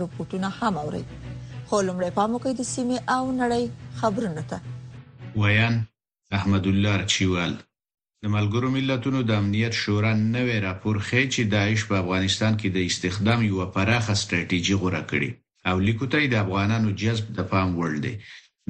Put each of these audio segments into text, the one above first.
رپورټونه هم اوري خو لمړی پام وکړئ د سیمې او نړۍ خبرونه ته ویان احمد الله چیوال د ملګرو ملتونو د امنیت شورا نوی راپور ښیي چې داعش په افغانستان کې د استخدام یوه پراخه ستراتیژي غوره کړې او لیکو ته یې د افغانانو جذب د پام وړ دی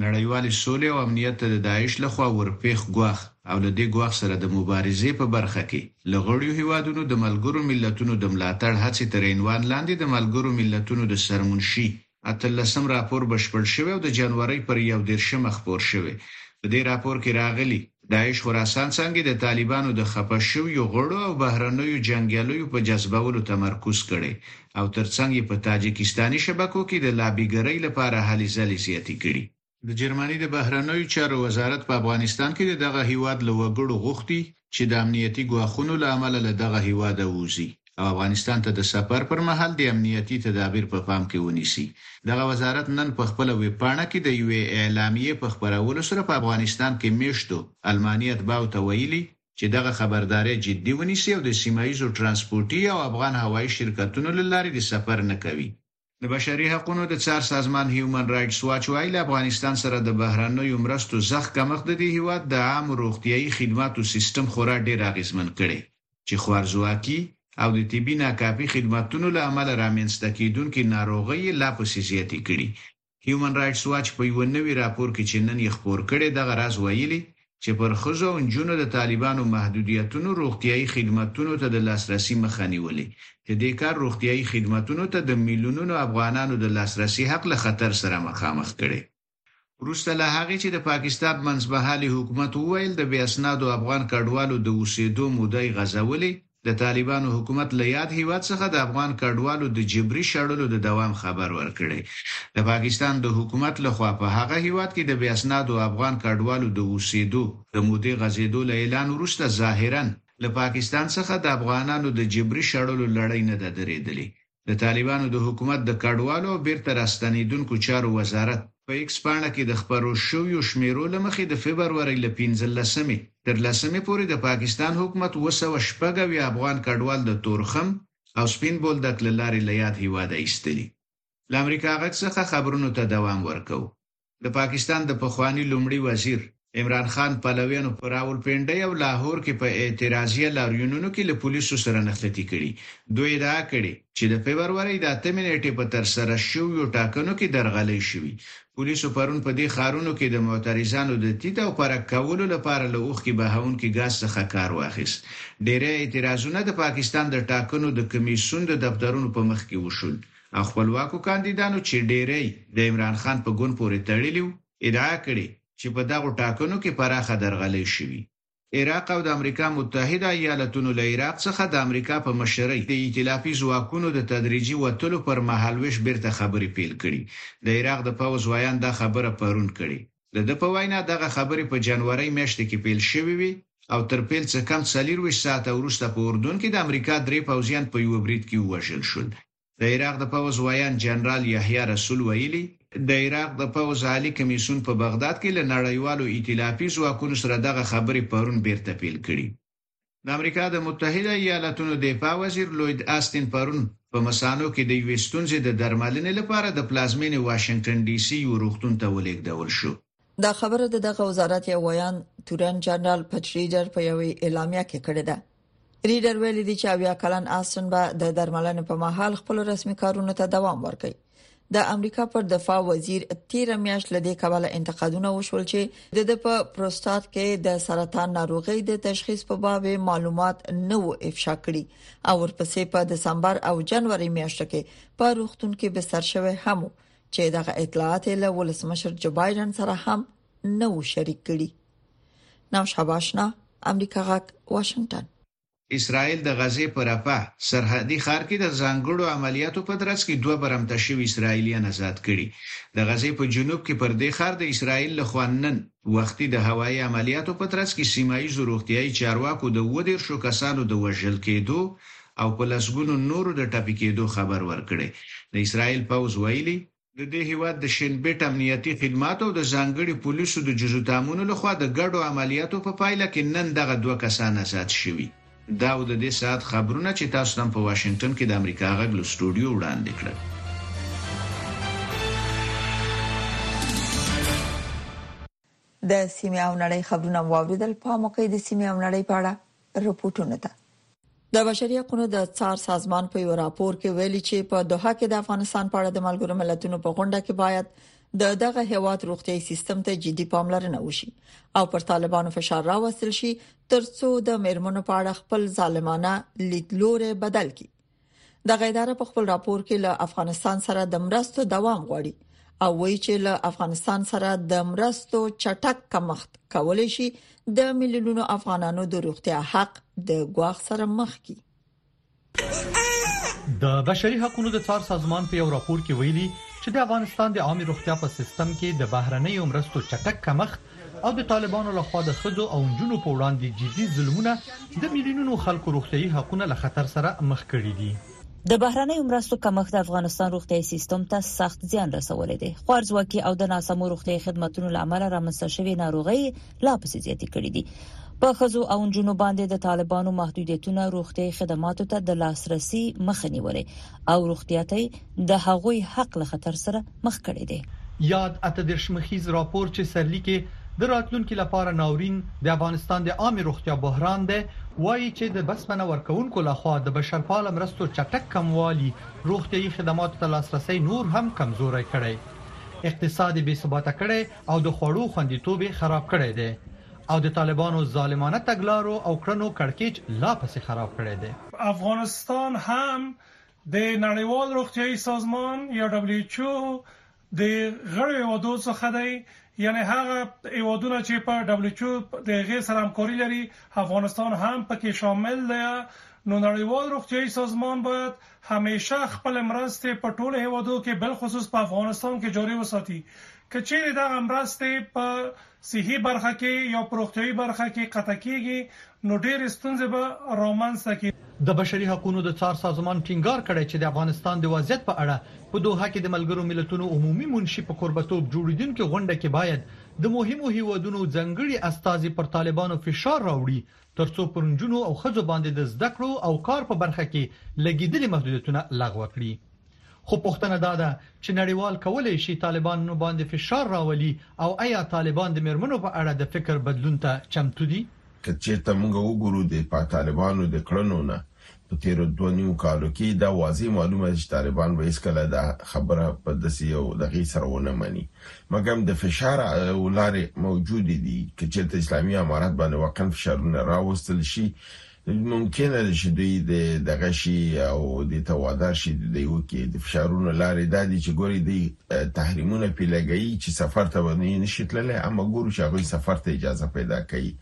نړیوالې سولې او امنیت ته د داعش له خوا ورپېښ ګواښ او له دې ګواښ سره د مبارزې په برخه کې له غړیو هېوادونو د ملګرو ملتونو د ملاتړ هڅې تر عنوان لاندې د ملګرو ملتونو د سرمنشي اتلسم راپور بشپړ شوی او د جنورۍ پر یو دېرشمه خپور شوی. په دې راپور کې راغلي، داعش خراسان څانګې د طالبانو د خپه شویو غړو او بهرنیو جنګیالیو په جذبولو تمرکز کړی او ترڅنګ یې په تاجکستاني شبکو کې د لابیګرۍ لپاره هلې ځلې زیاتې کړي. د جرمني د بهرنیو چارو وزارت په افغانستان کې د دغه هیواد له وګړو غوښتي چې د امنیتي ګواښونو له امله له دغه هیواده ووځي. او افغانستان ته د سفر پر مهال د امنیتي تدابیر په پام کې ونیسي. دغه وزارت نن په خپله ویبپاڼه کې د یوې اعلامیې په خپرولو سره په افغانستان کې میشتو الماني اتباعو ته ویلي چې دغه خبرداری جدي ونیسي او د سیمه ییزو ټرانسپورټي او افغان هوایي شرکتونو له لارې د سفر نه کوي. د بشري حقونو د څار سازمان هیومن رایټس واچ وايي، له افغانستان سره د بهرنیو مرستو زښت کمښت د دې هېواد د عامو روغتیايي خدماتو سیستم خورا ډېر اغېزمن کړی، چې خوارځواکي او د طبي ناکافي خدمتونو له امله رامنځته کېدونکې ناروغۍ یې لا پسې زیاتې کړي. هیومن رایټس واچ په یوه نوي راپور کې چې نن یې خپور کړی دغه راز ویلي چې پر ښځو او نجونو د طالبانو محدودیتونو روغتیايي خدمتونو ته د لاسرسي مخه نیولې چې دې کار روغتیايي خدمتونو ته د میلیونونو افغانانو د لاسرسي حق له خطر سره مخامخ کړی. وروسته له هغې چې د پاکستان منځمهالي حکومت وویل د بې اسنادو افغان کډوالو د اوسېدو موده یې غځولې، د طالبانو حکومت له یاد هېواد څخه د افغان کډوالو د جبري شړلو د دوام خبر ورکړی. د پاکستان د حکومت له خوا په هغه هېواد کې د بې اسنادو افغان کډوالو د اوسېدو د مودې غځېدو له اعلان وروسته ظاهراً له پاکستان څخه د افغانانو د جبري شړلو لړۍ نه ده درېدلې. د طالبانو د حکومت د کډوالو او بېرته راستنېدونکو چارو وزارت په ایکس پاڼه کې د خپرو شویو شمېرو له مخې د فبرورۍ له پنځلسمې تر لسمې پورې د پاکستان حکومت اووه سوه شپږ اویا افغان کډوال د تورخم او سپین بولدک له لارې له یاد هېواده ایستلي. له امریکا غږ څخه خبرونو ته دوام ورکوو. د پاکستان د پخواني لومړي وزیر عمران خان پلویانو په راولپنډۍ او لاهور کې په اعتراضیه لاریونونو کې له پولیسو سره نښتې کړي. دوی ادعا کړې، چې د فبرورۍ د اتمې نېټې په ترسره شویو ټاکنو کې درغلۍ شوي. پولیسو پرون په دې ښارونو کې د معترضانو د تیت او پرک کولو لپاره له اوښکې بهوونکي ګاز څخه کار واخیست. ډېری اعتراضونه د پاکستان د ټاکنو د کمېسیون د دفترونو په مخکې وشول. او خپلواکو کاندیدانو چې ډېری د عمران خان په ګوند پورې تړلي و، ادعا کړې چې په دغو ټاکنو کې پراخه درغلۍ شوي. عراق او د امریکا متحده ایالتونو له عراق څخه د امریکا په مشرۍ د ایتلافي ځواکونو د تدریجي وتلو پر مهالوېش بېرته خبرې پېل کړي. د عراق د پوځ ویاند دا خبره پرون کړې. د ده په وینا دغه خبرې په جنورۍ میاشت کې پیل شوې وې او تر پیل څه کم څلرویشت ساعته وروسته په اردن کې د امریکا درې پوځیان په یوه برید کې ووژل شول. د عراق د پوځ ویاند جنرال یحیی رسول ویلي، د عراق د پوځ عالي کمیسیون په بغداد کې له نړیوالو ایتلافي ځواکونو سره دغه خبرې پرون بیرته پیل کړي. د امریکا د متحده ایالاتونو دفاع وزیر لوید آستین پرون په مسانو کې د یوې ستونزې د درملنې لپاره د پلازمینې واشنگټن ډي سي یو روغتون ته ولېږدول شو دا خبره د دغه وزارت یو ویان تورن جنرال پټریډر په یوې اعلامیه کې کړې ده ریډر ویل دي چې بیا کلن آستن به د درملنې په مهال خپل رسمي کارونو ته دوام ورکړي د امریکا پر دفاع وزیر 13 میاشت لدې کبله انتقادونه وشول چې د د په پروستات کې د سرطان ناروغي د تشخیص په باب معلومات نه و افشا کړي او ورپسې په دسمبر او جنوري میاشتو کې په روختون کې به سر شوه هم چې دغه اطلاعات له ولسمشر جو بایدن سره هم نه و شریک کړي نو شاباشنا امریکا غاک واشنگټن اسراییل د غزې په رفح سرحدي ښار کې د ځانګړو عملیاتو په ترڅ کې دوه برمته شوي اسراییلیان ازاد کړي. د غزې په جنوب کې پر دې ښار د اسراییل له خوا نن وختي د هوایې عملیاتو په ترڅ کې سیمه ییزو روغتیایي چارواکو د اووه دېرشو کسانو د وژل کېدو او په لسګونو نورو د ټپي کېدو خبر ورکړی. د اسراییل پوځ ویلي، د دې هېواد د شین بېټ امنیتي خدماتو او د ځانګړي پولیسو د جزو تامونو له خوا د ګډو عملیاتو په پایله کې نن دغه دوه کسان ازاد شوي. دا و د دې ساعت خبرونه چې تاسو ته هم په واشنګټن کې د امریکا غږ له سټوډیو وړاندې کړل. د سیمې او نړۍ خبرونه مو واوریدل په موقع د سیمې او نړۍ په اړه رپورټونه ده د بشري حقوقو د څار سازمان په یو راپور کې ویلي چې په دوحه کې د افغانستان په اړه د ملګرو ملتونو په غونډه کې باید د دغه هیواد روغتيایي سیستم ته جدي پاملرنه وشي او پر طالبانو فشار راوستل شي ترڅو د میرمنو په اړه خپل ظالمانه لیدلوري بدل کړي دغه اداره په خپل راپور کې له افغانستان سره د مرستو دوام غواړي او وایي چې له افغانستان سره د مرستو چټک کمښت کولای شي د ملیونونو افغانانو د روغتیا حق د ګواښ سره مخ کړي د بشري حقوقو د څار سازمان په یو راپور کې ویلي چې د افغانستان د عامه روغتیا په سیستم کې د بهرنیو مرستو چټک کمښت او د طالبانو له خوا د ښځو او نجونو په وړاندې جدي ظلمونه د میلیونونو خلکو روغتیايي حقونه له خطر سره مخ کړي دي. د بهرنیو مرستو کمښت د افغانستان روغتیايي سیستم ته سخت زیان رسولی دی. خوارځواکي او د ناسمو روغتیايي خدمتونو له امله رامنځته شوې ناروغۍ لا پسې زیاتې کړې دي. په ښځو او نجونو باندې د طالبانو محدودیتونه روغتیايي خدماتو ته د لاسرسي مخه نیولې او روغتیا ته د هغوی حق له خطر سره مخ کړی دی. یاد اته دېرش مخیز راپور چې سرلیک یې د راتلونکي لپاره ناورین د افغانستان د عامې روغتیا بحران دی، وايي چې د بسپنه ورکوونکو لخوا د بشرپاله مرستو چټک کموالي روغتیايي خدماتو ته لاسرسی نور هم کمزوری کړی، اقتصاد یې بې ثباته کړی او د خوړو خوندیتوب یې خراب کړی دی او د طالبانو ظالمانه تګلارو او کړنو کړکېچ لا پسې خراب کړی دی. افغانستان هم د نړیوال روغتیايي سازمان یا ډبلیو ایچ او د غړو هیوادو څخه دی یعنی هغه هیوادونه چې په ډبلیو ایچ او د هغې سره همکاري لري افغانستان هم پکې شامل دی نو نړیوال روغتیايي سازمان باید همیشه خپل مرستې په ټولو هیوادو کې بلخصوص په افغانستان کې جاري وساتي که چیرې دغه مرستې په صحي برخه کې یا په روغتیايي برخه کې قطع کیږي نو ډېرې ستونزې به رامنځ ته کړي. د بشري حقونو د څار سازمان ټینګار کړی چې د افغانستان د وضعیت په اړه په دوحه کې د ملګرو ملتونو عمومي منشي په کوربتوب جوړیدونکې غونډه کې باید د مهمو هیوادونو ځانګړي استازي پر طالبانو فشار راوړي ترڅو پر نجونو او ښځو باندې د زده کړو او کار په برخه کې لګیدلي محدودیتونه لغوه کړي. خو پوښتنه دا ده چې نړیوال کولی شي طالبانو باندې فشار راولي او ایا طالبان د میرمنو په اړه د فکر بدلون ته چمتو دي؟ که چیرته موږ وګورو د په طالبانو د کړنو نه په تیرو دوه نیو کالو کې دا واضح معلومه ده چې طالبان به هیڅکله دا خبره په داسې یو دغې سره ونه مني مګم د فشار لارې موجودې دي که چیرته اسلامي امارت باندې واقعا فشارونه راوستل شي ممکنه ده چې دوی د دغه شي او د توادار شي د دی وکي د فشارونو لارې دا دي چې ګوري دی تحریمونه پی لګي چې سفر ته ونی نشي تللی اما ګورو چې هغه سفر ته اجازه پیدا کوي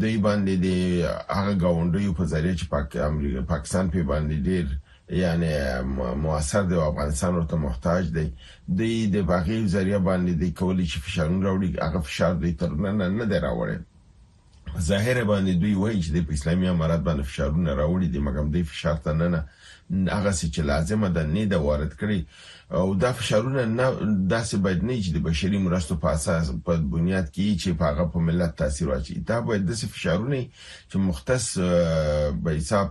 دوی باندې د هغه گاونډیو په ذریعه چې پاک امریکا پاکستان په باندې ډیر یعنی موثر دی افغانستان ورته محتاج دی د د باغی ذریعہ باندې د کولی چې فشارونه راوړي هغه فشار دوی تر نن نه دی راوړي ظاهر باندې دوی وایي چې د اسلامي امارات باندې فشارونه راوړي دي مګم دوی فشار ته نه نه هغه څه چې لازمه ده نه دا وارد کړي او دا فشارونه نه داسې باید نه چې د بشري مرستو په اساس په بنیاد کې چې په هغه په ملت تاثیر واچي دا باید د فشارونه چې مختص به حساب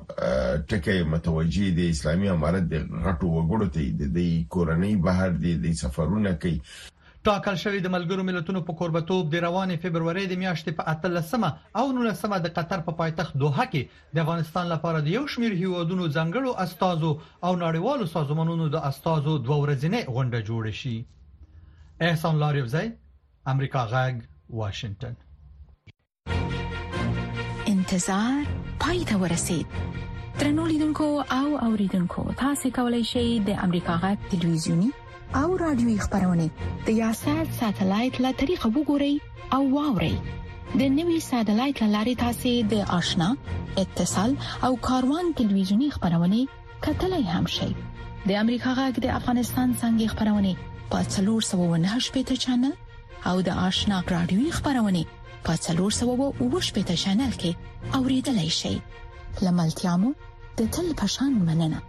ټکي متوجي د اسلامي امارت د غټو وګړو ته د کورنۍ بهر دي د سفرونه کوي ټاکل شوې د ملګرو ملتونو په کوربتوب د روانې فبرورۍ د میاشتې په 18مه او 19مه د قطر په پایتخت دوحه کې د افغانستان لپاره د یو شمیر هیوادونو ځنګړو استادو او نړیوالو سازمانونو د استادو دوه ورځنې غونډه جوړ شي احسان لاریوزی امریکا غږ واشنگتن انتظار پای ته ورسید ترنو لیدونکو او اوریدونکو تاسو کولی شئ د امریکا غا ټلویزیونی او رادیوي خبرونه د یاسات ساتلایت له طریقو وګورئ او واورئ د نوي ساتلایت لارې تاسو د آشنا اتصال او کاروان ټلویزیونی خبرونه کتلای هم شئ د امریکا غږ د افغانستان څنګه خبرونه په 398 چنل او د آشنا رادیوي خبرونه په 390 شنل کې اوریدلای شئ لملتيامو د تل پشان مننه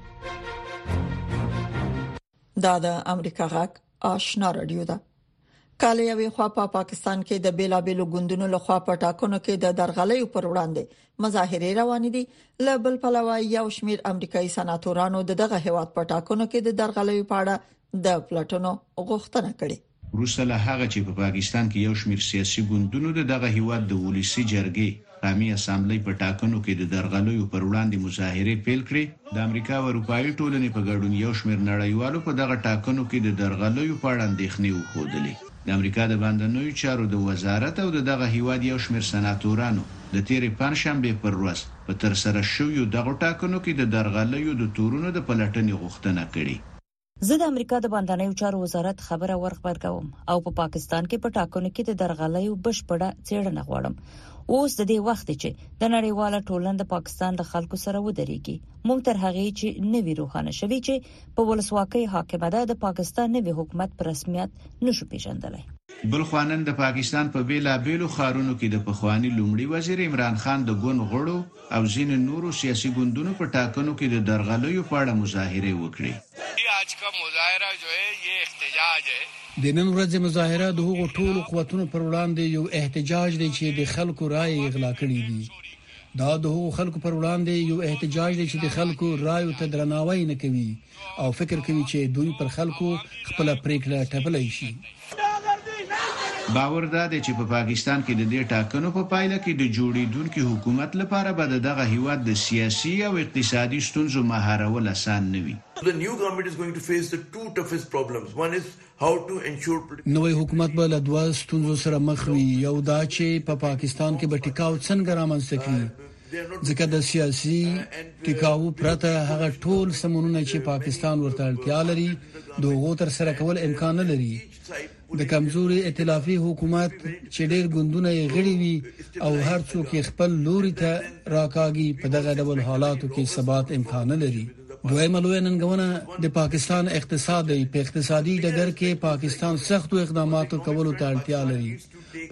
دا د امریکا غږ آشنا رادیو ده کال یوې خوا په پاکستان کې د بیلابېلو ګوندونو لخوا په ټاکنو کې د درغلۍ پر وړاندې مظاهره روان دي ل بل پلوه یو شمیر امریکایي سناتورانو دغه هواد په ټاکنو کې د درغلۍ په اړه د پلاتونو غوښتنه کړې وروسته له هغه چې په پاکستان کې یو شمېر سیاسي ګوندونو د دغه هېواد د ولسي جرګې، قامي اسامبلۍ، په ټاکنو کې د درغلیو پر وړاندې مظاهرې پیل کړې، د امریکا او اروپايي ټولنې په ګډون یو شمېر نړیوالو په دغه ټاکنو کې د درغلیو په اړه اندېښنې وښودلې. د امریکا د باندنیو چارو د وزارت او د دغه هېواد یو شمېر سناتورانو د تېرې پنجشنبې پر ورځ په ترسره شویو دغو ټاکنو کې د درغلیو د تورونو د پلټنې غوښتنه کړې. زه د امریکا د باندنیو چارو وزارت خبره ورغبرګوم او په پاکستان کې په ټاکنو کې د درغلیو بشپړه څېړنه غواړم اوس د دې وخت چې د نړیواله ټولنه د پاکستان د خلکو سره ودرېږي مونږ تر هغه چې نوی روښانه شوی چې په ولسواکۍ حاکمه ده د پاکستان نوی حکومت په رسمیت نشو پیژندلای بل خوا نن د پاکستان په بیلابیلو ښارونو کې د پخواني لومړي وزیر عمران خان د ګوند غړو او ځینو نورو سیاسي ګوندونو په ټاکنو کې د درغلیو په اړه مظاهرې وکړې. د نن ورځې مظاهره د هغو ټولو قوتونو پر وړاندې یو احتجاج دی چې د خلکو رایې یې غلا کړې دي. دا د هغو خلکو پر وړاندې یو احتجاج دی چې د خلکو رایو ته درناوی نه کوي. او فکر کوي چې دوی پر خلکو خپل پریکړه ټپلای شي باور دا دی چې په پاکستان کې د دې ټاکنو په پایله کې د جوړیدونکو حکومت لپاره به د دغه هیواد د سیاسي او اقتصادي ستونزو مهارول اسان نه وي. The new government is going to face the two toughest problems. One is نوی حکومت به له دوه ستونزو سره مخ وي، یو دا چې په پاکستان کې به ټیکاو څنګه رامنځته کړي، ځکه د سیاسي ټیکاو پرته هغه ټول سمونونه چې پاکستان ورته اړتیا لري د هغو تر سره کول امکان نه لري. د کمزوري ایتلافي حکومت چې ډیر ګوندونه یې غړي وي او هر څوک یې خپل لوري ته راکاږي په دغه ډول حالاتو کې ثبات امکان نه لري. دویمه لویه ننګونه د پاکستان اقتصاد دی په اقتصادي ډګر کې پاکستان سختو اقداماتو کولو ته اړتیا لري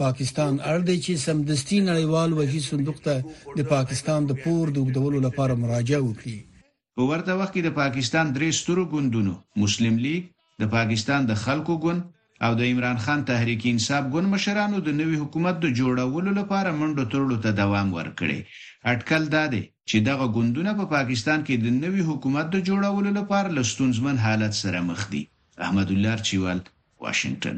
پاکستان اړ دی چې سمدستي نړیوال وجي صندوق ته د پاکستان د پور د وګدولو لپاره مراجعه وکړي په ورته وخت کې د پاکستان درې سترو ګوندونو مسلم لیګ، د پاکستان د خلکو ګوند او د عمران خان تحریک انصاف ګوند مشرانو د نوي حکومت د جوړولو لپاره منډو ترړو ته دوام ورکړی. اټکل دا دی چې دغه ګوندونه په پاکستان کې د نوي حکومت د جوړولو لپاره له ستونزمن حالت سره مخ دي. احمدالله ارچیوال، واشنګټن.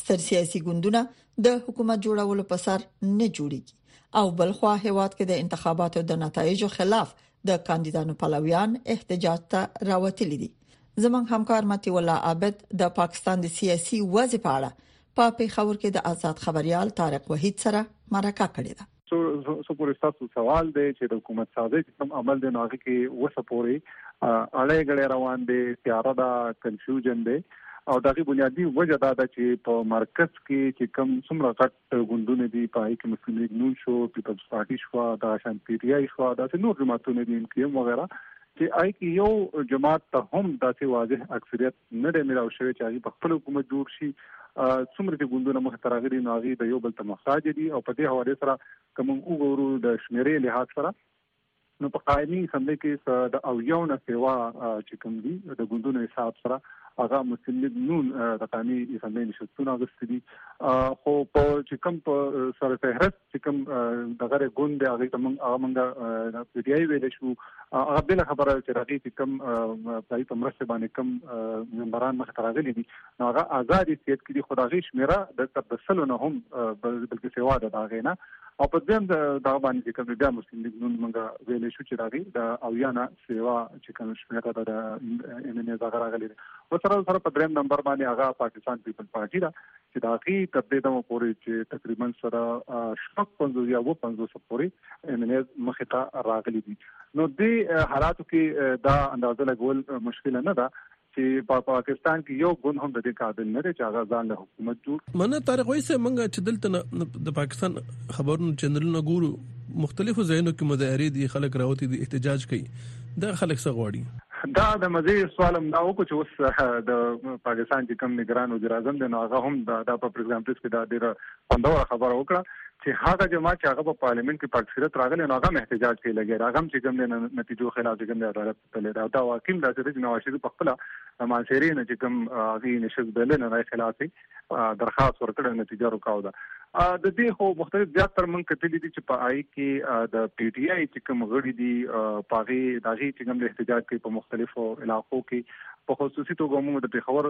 ستر سیاسي ګوندونه د حکومت جوړولو په سر نه جوړیږي او بلخوا هیواد کې د انتخاباتو د نتایجو خلاف د کاندیدانو پلویان احتجاج ته راوتلي دي زمونږ همکار متي ولا عابد د پاکستان د سیاسي وضع په اړه په پیښور کې د آزاد خبريال طارق وحید سره مرکه کړې ده څو څو پورې ستاسو سوال دی چې د حکومت سازۍ چې کوم عمل دی نو هغه کې وسه پوري اړې غړې روان دي تیاره دا کنفیوژن دی او دغه بنیادی وجه دا ده چې په مرکز کې چې کم څومره غټ ګوندونه دي په هغه کې مسلم لیګ نون شو پیپلز پارټي شو دا شان پی ټی آی شو دا نور جماعتونه دي ان کې وغیرہ چې آی کې یو جماعت ته هم داسې واضح اکثریت نه دی ملاو شوی چې هغه په خپل حکومت جوړ شي څومره چې ګوندونه مخ ترغلي نو هغه د یو بل ته محتاج دي او په دې حواله سره کوم وګورو د شمیرې لحاظ سره نو په قائمي سملې کې د او یو نه سیوا چې کوم دي د ګوندونو حساب سره هغه مسلم لیگ نون د قائمي سملې نشستونه غوښتي دي خو په چې کوم په سره فهرست چې کوم دغه ګوند دی هغه ته موږ هغه موږ د پی ټی آی ویل شو هغه بل خبره چې راغی چې کوم پای په مرسته باندې کوم ممبران مخ ته راغلي دي هغه آزاد سیټ کړي خو دا غي شمیره د تبسلو نه هم بلکې سیوا ده دا غینه او په دې د دا باندې چې کوم بیا مسلم لیګ نن موږ ویل شو چې راغی دا او یا نه سیوا چې کوم شمیره ده د ان ان نه دا راغلی او سره سره په دریم نمبر باندې هغه پاکستان پیپل پارټي ده چې د هغې تر دې دمه پورې چې تقریبا سره شپږ پنځوس یا و پنځوس پورې امنیت مخې ته راغلي دي نو د حالاتو کې دا اندازه لګول مشکل نه ده چې په پاکستان کې یو ګوند هم د دې قابل نه دی چې هغه ځان له حکومت جوړ منه طارق وایي چې موږ چې دلته د پاکستان خبرونو چینلونه ګورو مختلفو ځایونو کې مظاهره دي خلک راوتی دي احتجاج کوي دا خلک څه غواړي دا د مزه سوال هم دا وکړو چې اوس د پاکستان چې کوم نگران وزیر اعظم دی نو هغه هم دا د پریس کانفرنس کې دا ډیره خوندوره خبره وکړه چې هغه جماعت چې هغه په پارلیمنت کې پاکستان راغلی نو هغه احتجاج کوي لګي هغه چې کوم د نتیجو خلاف چې کوم د عدالت په لید دا واقعي دا چې نواز شریف په خپل مانسيري نه چې کوم هغه نشز بل نه خلاف درخواست ورکړی نتیجه رکاو ده د دې خو مختلف زیات تر من کتلی دي چې په آی کې د پی ټی آی چې کوم غړي دي پاغي داغي چې کوم احتجاج کوي په مختلفو علاقو کې په خصوصي توګه موږ د پیښور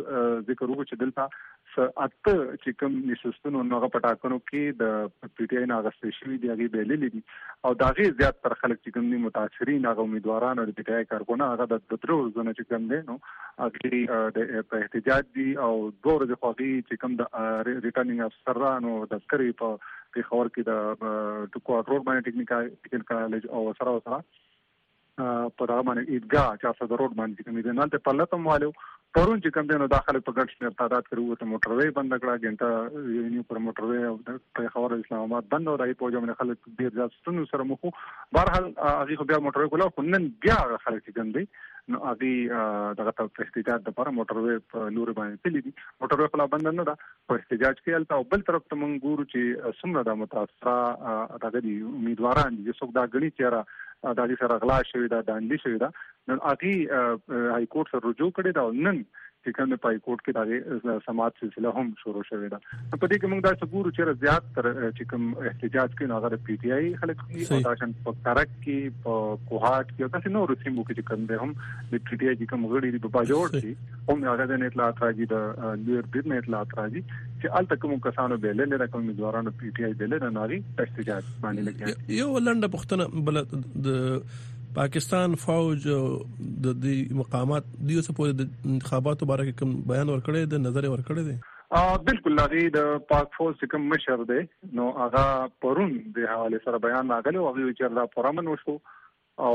ذکر وکړو چې دلته اته چې کوم نشستونو نوغه پټاکنو کې د پی ټی آی ناغستې شوی دی هغه بیللې دي او داغي زیات تر خلک چې کوم دي متاثرین هغه امیدواران او د پی ټی آی کارکونه هغه د درو ځنه چې کوم دي نو هغه د په احتجاج دي او دوه ورځې خوږي چې کوم د ریټرنینګ افسرانو د سکري په پیښور کې د ټکو روډ باندې ټیکنیکل کالج او سره سره په دغه باندې ایدګاه چې افسر د روډ باندې کومې دي نالته په لته موالو پرون چې کوم دینو داخله په ګډ شمیر تعداد کړو ته موټروي بند کړه ګنټه یو نیو پر موټروي او د پیښور اسلام آباد بند او دای په جمله خلک ډیر زیات ستونزو سره مخ وو بهر حال هغه خو بیا موټر کولا خو نن بیا هغه خلک چې ګندي نو هغه دغه ته احتجاج د پر موټر وې په لور باندې تللی دي موټر وې خلا بند نه ده په احتجاج کې الته او بل طرف ته مونږ ګورو چې څومره د متاثره دغه دي امیدواران دي څوک دا غني چیرې دا دې سره غلا شوی دا داندې شوی دا نن هغه های کورټ سره رجوع کړې ده او نن چې کوم په های کورټ کې دغه سماعت سلسله هم شروع شوې ده په دې کې موږ دا څه ګورو چې زیات تر چې کوم احتجاج کوي هغه د پی ټی آی خلک دي او دا شان په ترک کې په کوهات کې او داسې نور سیمو کې چې کوم ده هم د پی ټی آی چې کوم غړي دي په باجوړ کې هم هغه د اطلاعات راځي د لویر د اطلاعات راځي چې الته کوم کسانو به لنډه رقم امیدوارانو پی ټی آی به لنډه ناري احتجاج باندې لګي یو لنډه پښتنه بل د پاکستان فوج د دې مقامات د یو څه په انتخاباتو باره کې کوم بیان ورکړی د نظر ورکړی دی بالکل هغه د پاک فوج کوم مشر دی نو هغه پرون د حواله سره بیان راغلی او هغه چې دا پرامن وشو او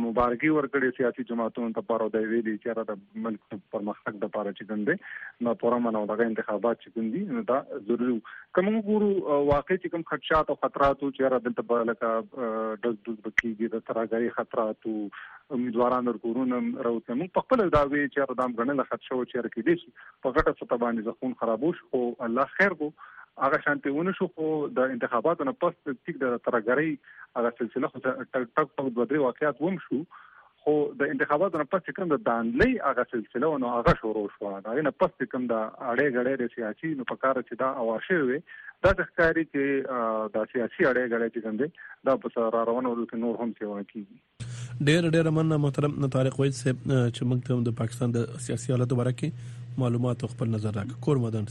مبارکي ورکړي سیاسي جماعتونو ته پر د ویلي چې را د ملک پرمختګ لپاره چې ګندې نو پرامن او دغه انتخابات ګوندي نو دا ضروري که موږ ګورو واقعي چې کوم خدشات او خطرات چې را دلته به لکه د دوز بکیږي د تراګای خطرات او امیدواران ورکورونه راوته موږ په خپل دا وی چې را دام غنل خدشه او چې رکې دي په غټه سطح باندې ځخون خرابو شو الله خیر وو هغه شانته ونه شو خو د انتخاباتو نه پس ټیک د ترګری هغه سلسله خو ټک ټک په دوه درې واقعیات وم شو خو د انتخاباتو نه پس چې کوم د دانلۍ هغه سلسله و نو هغه شروع شو دا غي نه پس چې کوم د اړې غړې د سیاسي نو په کار چې دا اوارشه وي دا د ښکاری چې د سیاسي اړې غړې چې کوم دی دا په سره روانو ورو کې نور هم سیوا کیږي ډیر ډیر مننه محترم طارق وید صاحب چې موږ ته د پاکستان د سیاسي حالت باره کې معلومات او خپل نظر راکړ کور مدن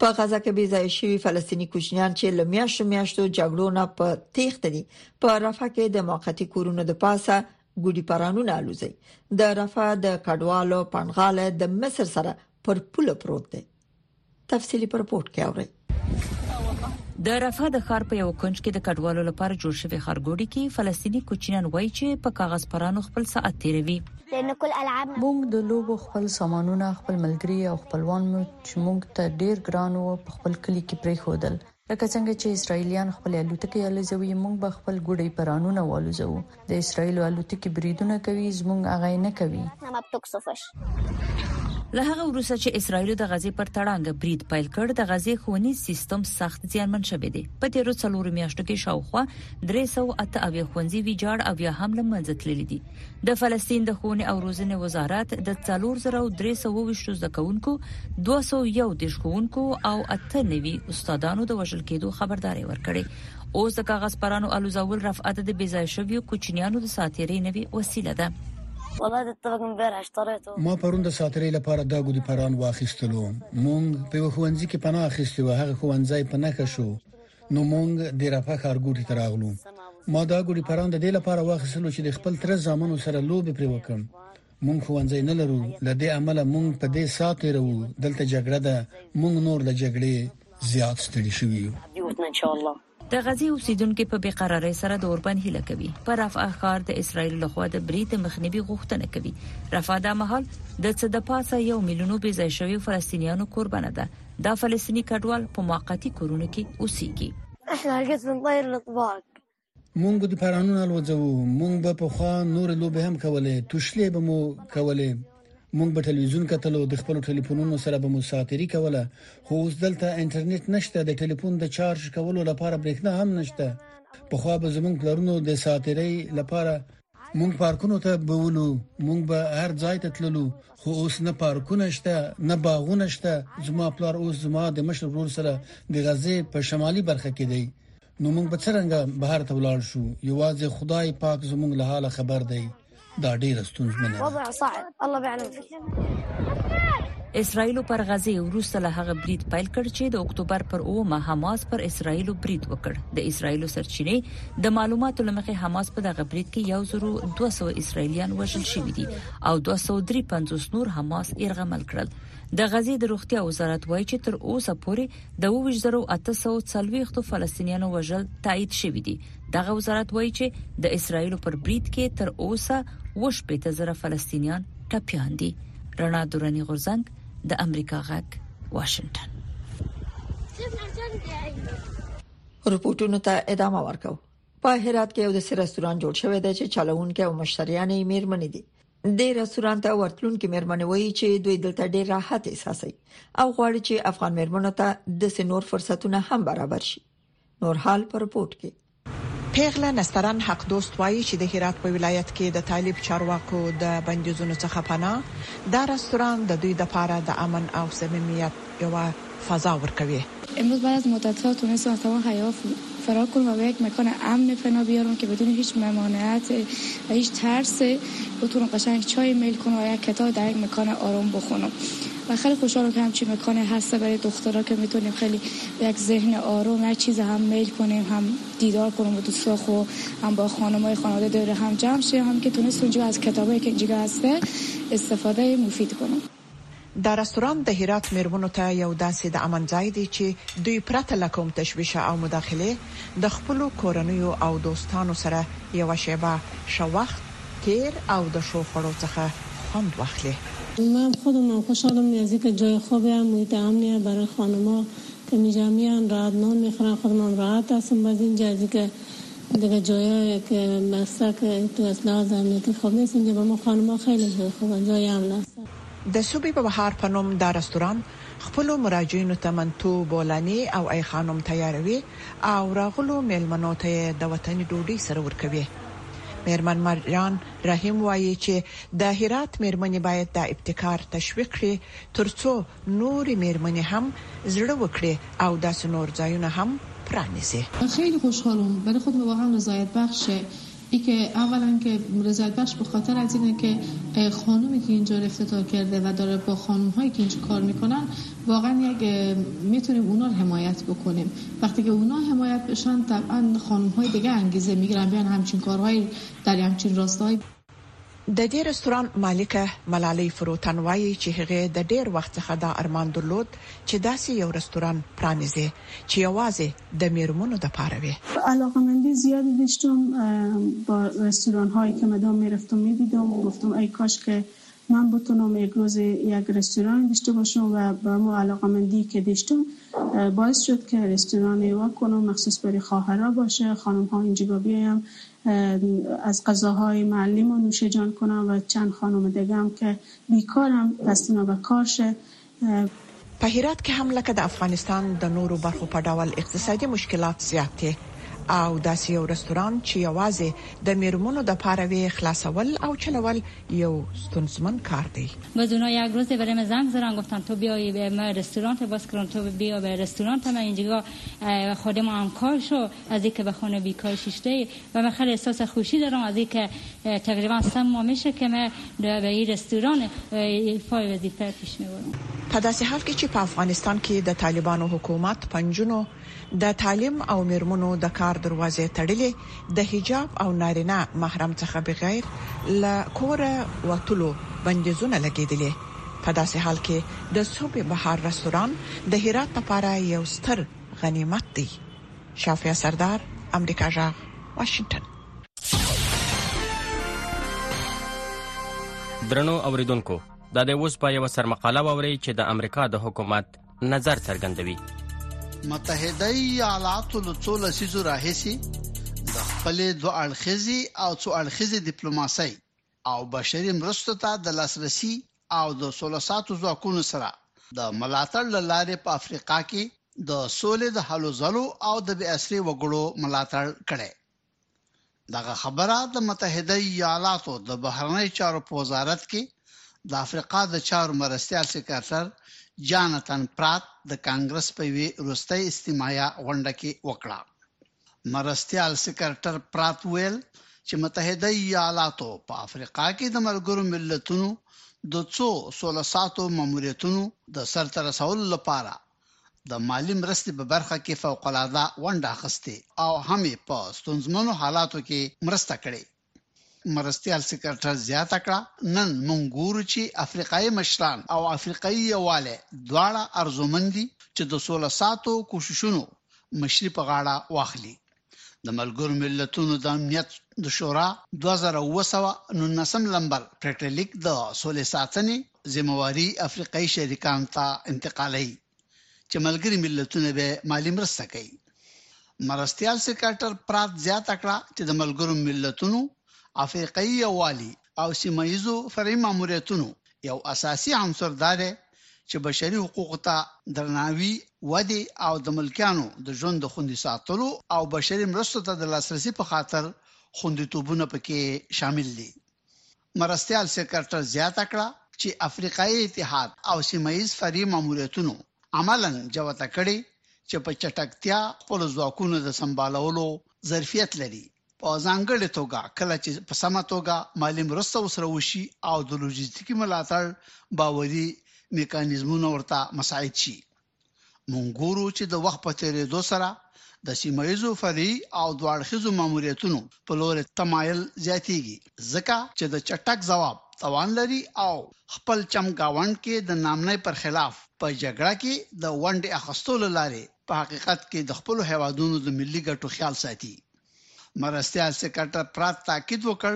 په غزه کې بې ځای شوی فلسطینی کوچنیان چې له میاشتو میاشتو جګړو نه په تیښت دي په رفح کې د موقتی کورونو د پاسه ګډي پرانونه الوزي د رفح د کډوالو پنغاله د مصر سره پر پوله پروت دی تفصيلي پر پورت کې اوري د رفح د ښار په یو کنج کې د کډوالو لپاره جوړ شوی خارګوډي کې فلسطینی کوچینان وایي چې په کاغذ پرانو خپل ساعت تیروي موږ د لوبو خپل سامانونه خپل ملګري او خپلوان مو چې موږ ته ډیر ګران وو په خپل کلي کې پریښودل لکه څنګه چې اسراییلیان خپل الوتکې الوزوي موږ به خپل ګوډي پرانونه والوزو د اسراییل الوتکې بریدونه کوي زموږ هغه نه کوي له هغه وروسته چې اسرایل د غزې پر تړانګ برید پیل کړ د غزې خونی سیستم سخت زیانمن شوې دي په تیرو څلورو میاشتو کې شاوخوا 308 اویا خونځي ویجاړ او یا هم لمنځه تللي دي د فلسطین د ښوونې او روزنې وزارت د 4320 زده کوونکو 201 ښوونکو او 98 استادانو د وژل کېدو خبرداري ورکړې اوس د کاغذ پرانو الوزول رفعت د بیځای شویو کوچنیانو د ساتیرې نوي وسیله ده ما پرون د ساترې لپاره دا ګودي پران واخیستلو مونږ په وخوانځي کې پناه اخیستو هغه خوانځي پناه شو نو مونږ د رفح ښارګوټي ته راغلو ما دا ګوډي پران د دې لپاره واخیستلو چې د خپل تر ځامنو سره لوبي پرې وکم مونږ خوانځي نه لرو د دې عمله مونږ په دې سات لرو دلته جګړه ده مونږ نور د جګړې زیات ستړي شوی یو د غزي اوسیدونکو په بیقرارۍ سره د اوربند هله کوي پر رفع ښار د اسرایل لخوا د بریټ مخنیوي غوښتنه کوي رفع د محل د څه د پاسه یو میلیونو بي ځای شوی فلسطینیانو قربانه ده دا فلسطینی کډوال په موقتی کورونو کې اوسېږي. احنا هلقيت بنطير الاطباق. مونږ به پړانونه الوځوو، مونږ به پخوا نورې لوبې هم کولې، توشلې به مو کولې، مونږ به ټلویزیون کتلو، د خپلو ټلیفونونو سره به مو ساعتېري کوله، خو اوس دلته انټرنیټ نشته، د ټلیفون د چارج کولو لپاره برېښنا هم نشته، پخوا به زمونږ پلرونو د ساعتېرۍ لپاره مونږ پارکونو ته بولو مونږ به هر ځای ته تللو خو اوس نه پارکونه شته نه باغونه شته زما پلار اوس زما د مشر ورور سره د غزې په شمالي برخه کې دی نو مونږ به څنګه بهر ته ولاړ شو یوازې خدای پاک زمونږ له حاله خبر دی دا ډیره ستونزمنه ده اسرایل پر غزه وروسته له هغه برید پیل کړ چې د اکتوبر پر اومه حماس پر اسرایل برید وکړ د اسرایل سرچینې د معلوماتو لمخې حماس په دغه برید کې 1200 اسرایلیان وژل شوي دي او 253 نور حماس یرغمل کړل د غزې د روغتیا وزارت وایي چې تر اوسه پورې د 22840 فلسطینیانو وژل تایید شوی دی دغه وزارت وایي چې د اسرایل پر بریټ کې تر اوسه وشپې ته زره فلسطینیان ټپيان دي رڼا دوراني غورزنګ د امریکا غږ واشنگټن رپورټونو ته ادامه ورکاو په هرات کې یو د رستوران جوړ شوی دی چې چلوونکي او مشتریان یې میرمنې دي د رستوران ته ورتلونکو میرمنې وایي چې دوی دلته ډیر راحت احساسوي او غواړي چې افغان میرمنو ته د سنور فرصتونه هم برابر شي نور حال پر رپورت کې پیغله نسترن حق دوست وایي چې د هرات په ولایت کې د طالب چارواکو د بندیزونو څخه پناه دا رستوران د دوی د پاره د امن او صمیمیت یو فضا ورکوي امروز بعد از مدت ها تونستم از تمام حیاف فرار کنم و به یک مکان امن فنا بیارم که بدون هیچ ممانعت و هیچ ترس بتونم قشنگ چای میل کنم و یک کتاب در یک مکان آرام بخونم من خیلی خوشحالم که همچین مکانی هسته برای دخترا که میتونیم خیلی به یک ذهن آروم یک چیز هم میل کنیم هم دیدار کنیم با دوستا خو هم با خانمای خانواده دور هم جمع شیم هم که تونست اونجا از کتابای که اینجگا هسته استفاده مفید کنیم. دا رستورانت د هرات میرمنو ته یو داسې د امن ځای دی چې دوی پرته له کوم تشویشه او مداخلې د خپلو کورنیو او دوستانو سره یوه شیبه ښه وخت تیر او د ښو خوړو څخه خوند واخلي. من خودم هم خوشحالم نیازی که جای خوب یا محیط امنی یا برای خانما که می جمعیان راحت نان می خورن خودم هم راحت هستم باز این جا ازی که دگه جایای که بسته که تو از لحاظ امنیتی خوب نیست اینجا به ما خانما خیلی جای خوب هست جای امن هست. د صبح بهار په نوم دا رستوران خپلو مراجعینو ته منتو، بولاني او ای خانم تیاروي. او راغلو مېلمنو ته یې د وطني ډوډۍ سره ورکوي. مېرمن مرجان رحیم وايي چې د هرات مېرمنې باید دا ابتکار تشویق کړي ترڅو نورې مېرمنې هم زړه وکړي او داسې نور ځایونه هم پرانیزي. خیلی خوشحال وم برای خود و واقعا رضایت بخش. ای که اولا که رضایت بخش به خاطر از اینه که خانومی که اینجا افتتاح کرده و داره با خانوم هایی که اینجا کار میکنن واقعا یک میتونیم اونا رو حمایت بکنیم وقتی که اونا حمایت بشن طبعا خانوم های دیگه انگیزه میگیرن بیان همچین کارهای در همچین راستایی د دې رستوران مالکه ملالۍ فروتن وايي چې هغې د ډېر وخت څخه دا ارمان درلود چې داسې یو رستوران پرانیزي چې یوازې د مېرمنو لپاره وي. علاقمندی زیادی داشتم با رستوران هایی که مدام می رفتم می دیدم و گفتم ای کاش که من بتونم یک روز یک رستورانی داشته باشم و به همو علاقمندی که داشتم باعث شد که رستورانی وکنم مخصوص بری خواهرا باشه خانم ها اینجگا بیایم از غذاهای معلم و نوش جان کنان و چند خانم دگه هم که بیکارم دست اونا به کار شه. په هرات کې هم لکه د افغانستان د نورو برخو په ډول اقتصادي مشکلات زیات دي او داسې یو رستورانت چې یوازې د میرمنو لپاره وي خلاصول او چلول یو ستونزمن کار دی. و زونا یک روزی بر مه زنگ زدن گفتن تو بیای مه رستورانت باز کردن تو بیا به رستورانت مه اینجگا خادم همکار شو. از ای که به خانه بیکار شیشته ای و مه خل احساس خوشی دارم از ای که تقریبا سه ماه میشه که مه به ای رستوران ایفای وظیفه پیش میبرم. په داسې حال کې چې په افغانستان کې د طالبانو حکومت په نجونو د تعلیم او میرمنو د کار دروازې تړلې، د حجاب او نارینه محرم څخه بغیر له کوره وتلو بندیزونه لګیدلي، په داسې حال کې د صبح بهار رستوران د هرات لپاره یو ستر غنیمت دی. شافیه سردار امریکا جغ واشنگټن درنو اوریدونکو دا د اوس په یو سرمقاله ووري چې د امریکا د حکومت نظر څرګندوي متحده ایالاتو له څو لسیزو راهیسي د خپلې دوه اړخیزي او څو اړخیزي ډیپلوماسۍ او بشري مرستو ته د لاسرسي او د سوله ساتو ځواکونو سره د ملاتړ له لارې په افریقا کې د سولې د هلو ځلو او د بې اسرې وګړو ملاتړ کړی. دغه خبره د متحده ایالاتو د بهرنیو چارو په وزارت کې د افریقا د چارو مرستیال سکرټر جاناتن پرات د کانګرس په یوې وروستۍ استماعیه غونډه کې وکړه. مرستیال سکرټر پرات ویل چې متحده ایالاتو په افریقا کې د ملګرو ملتونو د څو سوله ساتو ماموریتونو د سرته رسولو لپاره د مالی مرستې په برخه کې فوق العاده ونډه اخیستې او هم په ستونزمنو حالاتو کې مرسته کړې. مرستیال سیکرټر زیاته کړه نن مونږ ګورو چې افریقایي مشران او افریقایي یواله دواړه ارزومن دي چې د سوله ساتو کوششونو مشري په غاړه واخلي د ملګرو ملتونو د امنیت د شورا 2219 لمبر پریکړه لیک د سولې ساتنې ذمہواري افریقایي شریکان ته انتقالوي چې ملګري ملتونه به مالی مرسته کوي مرستيال سیکرټر پرات زیاته کړه چې د ملګرو ملتونو افریقایي یووالي او سیمه ییزو فرعي ماموریتونو یو اساسي عنصر دا دی چې بشري حقوقو ته درناوی ودی او د ملکیانو د ژوند د خوندي ساتلو او بشري مرستو ته د لاسرسي په خاطر خوندیتوبونه پکې شامل دي مرستیال سیکرټر زیاته کړه چې افریقایې اتحاد او سیمه ییز فرعي ماموریتونو عملاً جوته کړې چې په چټکتیا خپل ځواکونو د سمبالولو ظرفیت لري په ځانګړې توګه کله چې په سمه توګه مالي مرسته وسره وشي او د لوجستیکي ملاتړ باوري میکانیزمونه ورته مساعد شي مونږ ګورو چې د وخت په تیریدو سره د سیمه ایزو فرعي او دواړخیزو ماموریتونو په لور تمایل زیاتیږي ځکه چې د چټک ځواب توان لري او خپل چم گاوند کې د نامنۍ پر خلاف په جګړه کې د ونډې اخستو له لارې په حقیقت کې د خپلو هیوادونو د ملي ګټو خیال ساتي. مرستیال سیکرټر پرات تاکید وکړ،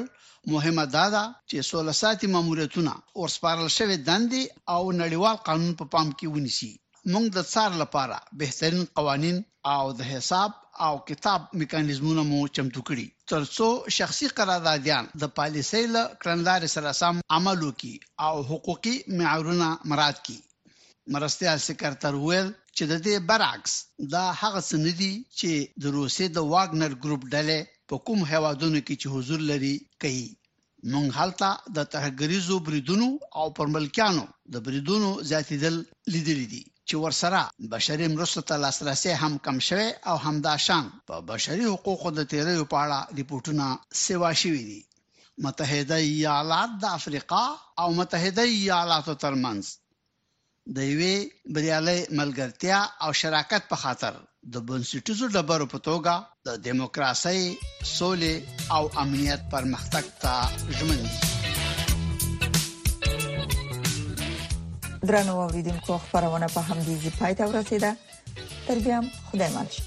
مهمه دا ده چې سوله ساتي ماموریتونه، ورسپارل شوې دندې او نړیوال قانون په پام کې ونیسي. موږ د څار لپاره بهترین قوانین او د حساب او کتاب میکانیزمونه مو چمتو کړي، ترڅو شخصي قراردادیان د پالیسۍ له کړنلارې سره سم عمل وکړي او حقوقي معیارونه مراعت کړي. مرستیال سکرتر وویل چې د دې برعکس دا هغه څه نه دي چې د روسیې د واګنر ګروپ ډلې په کوم هوادونو کې چې حضور لري کوي مونږ هلته د ترهګریزو بریدونو او پر ملکیانو د بریدونو زیاتیدل لیدلې دي چې ورسره بشري مرستو ته لاسرسي هم کم شوی او همدا شان په بشري حقوقو د تیریو په اړه رپورټونه سیوا شوي دي متحده ایالات د افریقا او متحده ایالاتو ترمنځ د یوې بریالۍ ملګرتیا او شراکت په خاطر د بنسټیزو ډبرو په توګه د دیموکراسۍ، سولې او امنیت پرمختګ ته ژمن دي. درنو اوریدونکو خبرونه په همدې ځای پای ته ورسیده تر بیا خدای مل شي